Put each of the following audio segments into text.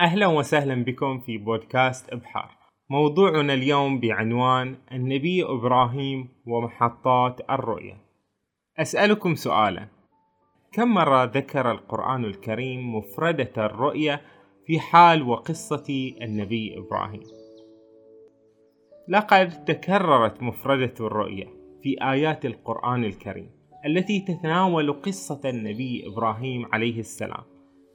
أهلا وسهلا بكم في بودكاست إبحار. موضوعنا اليوم بعنوان النبي إبراهيم ومحطات الرؤية. أسألكم سؤالا. كم مرة ذكر القرآن الكريم مفردة الرؤية في حال وقصة النبي إبراهيم؟ لقد تكررت مفردة الرؤية في آيات القرآن الكريم التي تتناول قصة النبي إبراهيم عليه السلام.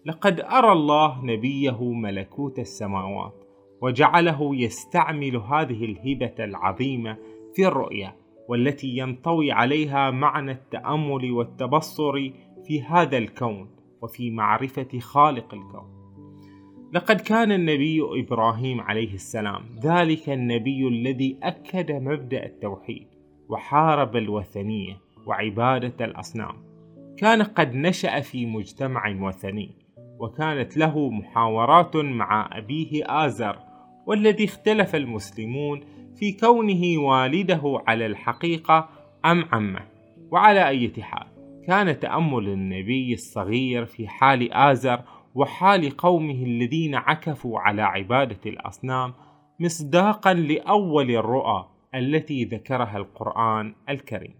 لقد أرى الله نبيه ملكوت السماوات وجعله يستعمل هذه الهبة العظيمة في الرؤيا والتي ينطوي عليها معنى التأمل والتبصر في هذا الكون وفي معرفة خالق الكون. لقد كان النبي إبراهيم عليه السلام ذلك النبي الذي أكد مبدأ التوحيد وحارب الوثنية وعبادة الأصنام. كان قد نشأ في مجتمع وثني وكانت له محاورات مع أبيه آزر والذي اختلف المسلمون في كونه والده على الحقيقة أم عمه. وعلى أي حال كان تأمل النبي الصغير في حال آزر وحال قومه الذين عكفوا على عبادة الأصنام مصداقا لأول الرؤى التي ذكرها القرآن الكريم.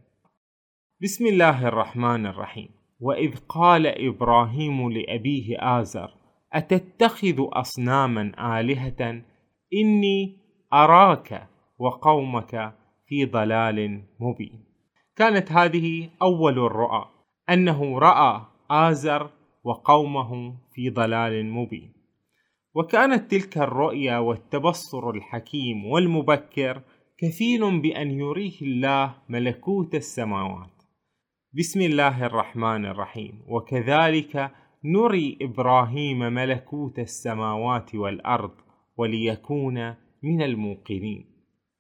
بسم الله الرحمن الرحيم. وإذ قال إبراهيم لأبيه آزر أتتخذ أصناما آلهة؟ إني أراك وقومك في ضلال مبين. كانت هذه أول الرؤى أنه رأى آزر وقومه في ضلال مبين. وكانت تلك الرؤيا والتبصر الحكيم والمبكر كفيل بأن يريه الله ملكوت السماوات. بسم الله الرحمن الرحيم. وكذلك نري إبراهيم ملكوت السماوات والأرض وليكون من الموقنين.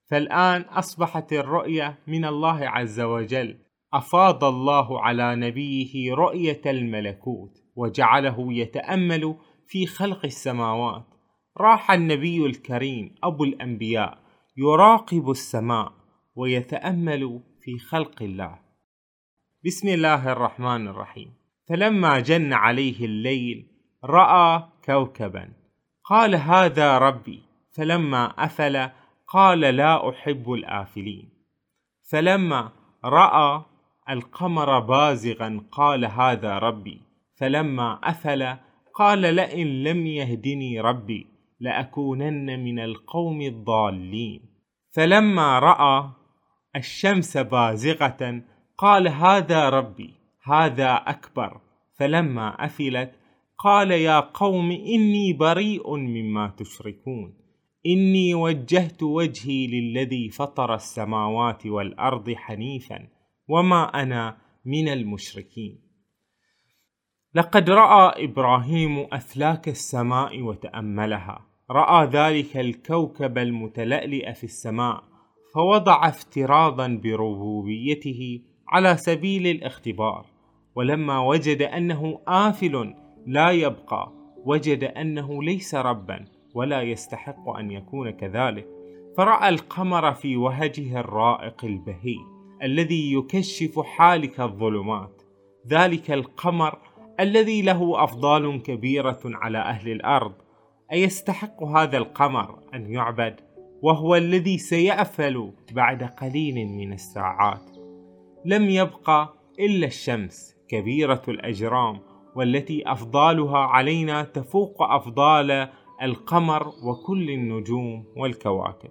فالآن أصبحت الرؤية من الله عز وجل. أفاض الله على نبيه رؤية الملكوت وجعله يتأمل في خلق السماوات. راح النبي الكريم أبو الأنبياء يراقب السماء ويتأمل في خلق الله. بسم الله الرحمن الرحيم. فلما جن عليه الليل رأى كوكبا. قال هذا ربي. فلما أفل قال لا أحب الآفلين. فلما رأى القمر بازغا قال هذا ربي. فلما أفل قال لئن لم يهدني ربي لأكونن من القوم الضالين. فلما رأى الشمس بازغة قال هذا ربي هذا أكبر. فلما أفلت قال يا قوم إني بريء مما تشركون. إني وجهت وجهي للذي فطر السماوات والأرض حنيفا وما أنا من المشركين. لقد رأى إبراهيم أفلاك السماء وتأملها. رأى ذلك الكوكب المتلألئ في السماء فوضع افتراضا بربوبيته على سبيل الاختبار ولما وجد أنه آفل لا يبقى وجد أنه ليس ربا ولا يستحق أن يكون كذلك. فرأى القمر في وهجه الرائق البهي الذي يكشف حالك الظلمات. ذلك القمر الذي له أفضال كبيرة على أهل الأرض. أيستحق هذا القمر أن يعبد؟ وهو الذي سيأفل بعد قليل من الساعات. لم يبقى إلا الشمس كبيرة الأجرام والتي أفضالها علينا تفوق أفضال القمر وكل النجوم والكواكب.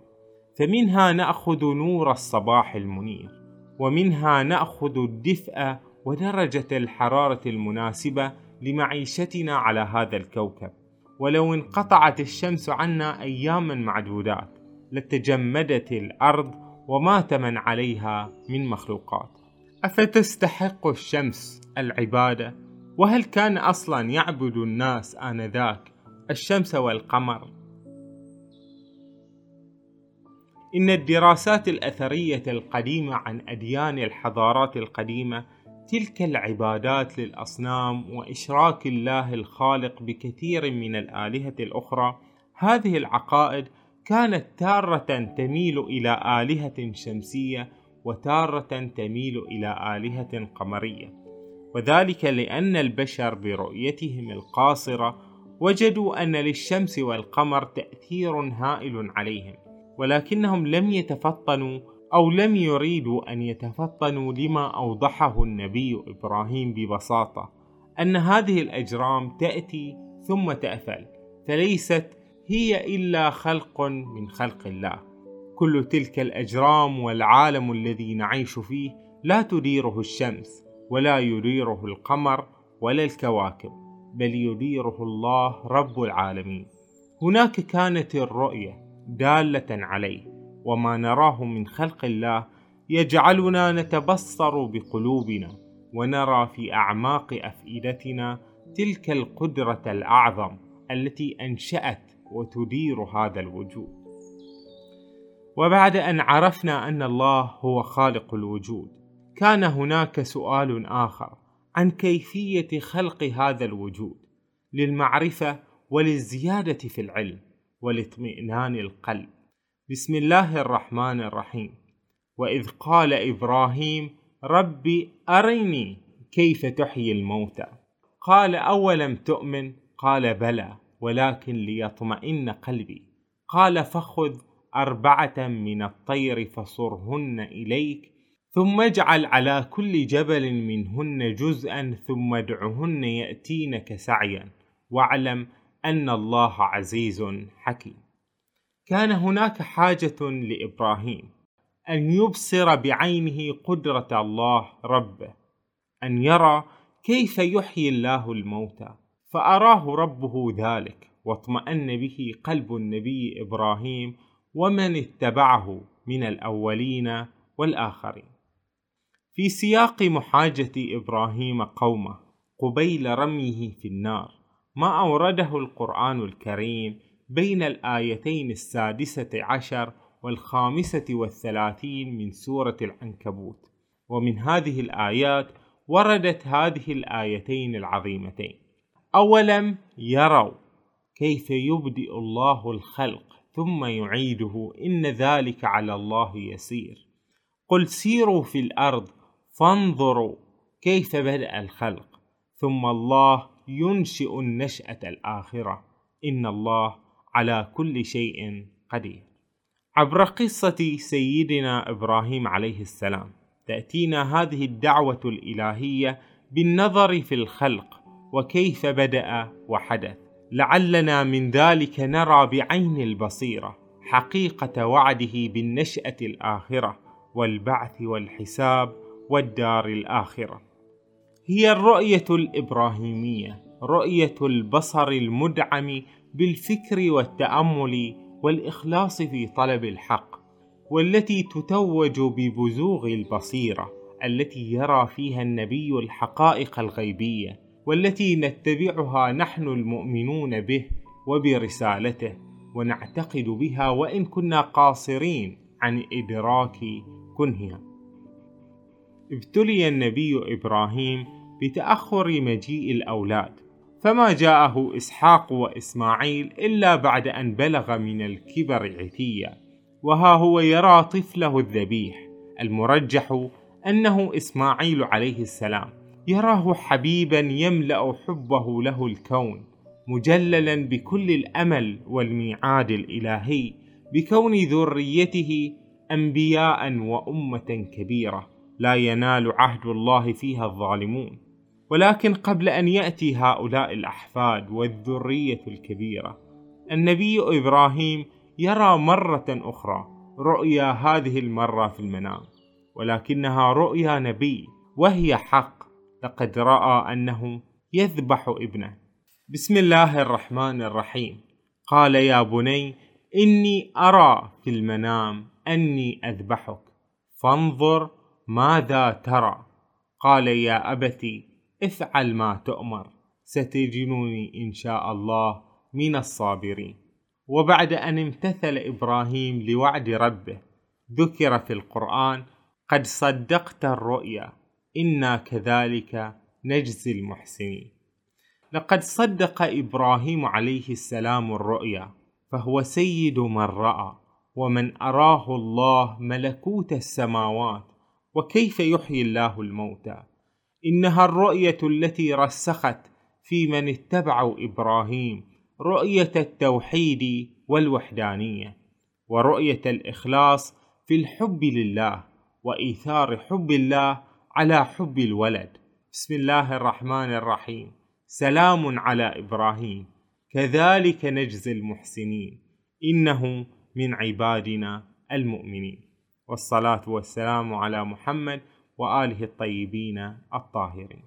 فمنها نأخذ نور الصباح المنير ومنها نأخذ الدفء ودرجة الحرارة المناسبة لمعيشتنا على هذا الكوكب. ولو انقطعت الشمس عنا أياما معدودات لتجمدت الأرض ومات من عليها من مخلوقات. أفتستحق الشمس العبادة؟ وهل كان أصلا يعبد الناس آنذاك الشمس والقمر؟ إن الدراسات الأثرية القديمة عن أديان الحضارات القديمة تلك العبادات للأصنام وإشراك الله الخالق بكثير من الآلهة الأخرى هذه العقائد كانت تارة تميل إلى آلهة شمسية وتارة تميل إلى آلهة قمرية. وذلك لأن البشر برؤيتهم القاصرة وجدوا أن للشمس والقمر تأثير هائل عليهم ولكنهم لم يتفطنوا أو لم يريدوا أن يتفطنوا لما أوضحه النبي إبراهيم ببساطة أن هذه الأجرام تأتي ثم تأفل فليست هي إلا خلق من خلق الله. كل تلك الأجرام والعالم الذي نعيش فيه لا تديره الشمس ولا يديره القمر ولا الكواكب بل يديره الله رب العالمين. هناك كانت الرؤية دالة عليه وما نراه من خلق الله يجعلنا نتبصر بقلوبنا ونرى في أعماق أفئدتنا تلك القدرة الأعظم التي أنشأت وتدير هذا الوجود. وبعد أن عرفنا أن الله هو خالق الوجود كان هناك سؤال آخر عن كيفية خلق هذا الوجود للمعرفة وللزيادة في العلم ولاطمئنان القلب. بسم الله الرحمن الرحيم. وإذ قال إبراهيم رب أرني كيف تحيي الموتى. قال أولم تؤمن؟ قال بلى ولكن ليطمئن قلبي. قال فخذ أربعة من الطير فصرهن إليك ثم اجعل على كل جبل منهن جزءا ثم ادعهن يأتينك سعيا. واعلم أن الله عزيز حكيم. كان هناك حاجة لإبراهيم أن يبصر بعينه قدرة الله ربه أن يرى كيف يحيي الله الموتى فأراه ربه ذلك واطمأن به قلب النبي إبراهيم ومن اتبعه من الأولين والآخرين. في سياق محاجة إبراهيم قومه قبيل رميه في النار ما أورده القرآن الكريم بين الآيتين السادسة عشر والخامسة والثلاثين من سورة العنكبوت. ومن هذه الآيات وردت هذه الآيتين العظيمتين. أولم يروا كيف يبدئ الله الخلق ثم يعيده إن ذلك على الله يسير. قل سيروا في الأرض فانظروا كيف بدأ الخلق. ثم الله ينشئ النشأة الآخرة. إن الله على كل شيء قدير. عبر قصة سيدنا إبراهيم عليه السلام تأتينا هذه الدعوة الإلهية بالنظر في الخلق وكيف بدأ وحدث. لعلنا من ذلك نرى بعين البصيرة حقيقة وعده بالنشأة الآخرة والبعث والحساب والدار الآخرة. هي الرؤية الإبراهيمية رؤية البصر المدعم بالفكر والتأمل والإخلاص في طلب الحق والتي تتوج ببزوغ البصيرة التي يرى فيها النبي الحقائق الغيبية والتي نتبعها نحن المؤمنون به وبرسالته ونعتقد بها وإن كنا قاصرين عن إدراك كنهها. ابتلي النبي إبراهيم بتأخر مجيء الأولاد فما جاءه إسحاق وإسماعيل إلا بعد أن بلغ من الكبر عتيا وها هو يرى طفله الذبيح المرجح أنه إسماعيل عليه السلام. يراه حبيبا يملأ حبه له الكون مجللا بكل الأمل والميعاد الإلهي بكون ذريته انبياء وأمة كبيرة لا ينال عهد الله فيها الظالمون. ولكن قبل أن يأتي هؤلاء الأحفاد والذرية الكبيرة النبي إبراهيم يرى مرة أخرى رؤيا هذه المرة في المنام ولكنها رؤيا نبي وهي حق. لقد رأى أنه يذبح ابنه. بسم الله الرحمن الرحيم. قال يا بني إني أرى في المنام أني أذبحك. فانظر ماذا ترى. قال يا أبتي افعل ما تؤمر. ستجدني إن شاء الله من الصابرين. وبعد أن امتثل إبراهيم لوعد ربه ذكر في القرآن قد صدقت الرؤيا. إنا كذلك نجزي المحسنين. لقد صدق إبراهيم عليه السلام الرؤيا فهو سيد من رأى ومن أراه الله ملكوت السماوات وكيف يحيي الله الموتى. إنها الرؤية التي رسخت في من اتبعوا إبراهيم رؤية التوحيد والوحدانية ورؤية الإخلاص في الحب لله وإيثار حب الله على حب الولد. بسم الله الرحمن الرحيم. سلام على إبراهيم. كذلك نجزي المحسنين. إنه من عبادنا المؤمنين. والصلاة والسلام على محمد وآله الطيبين الطاهرين.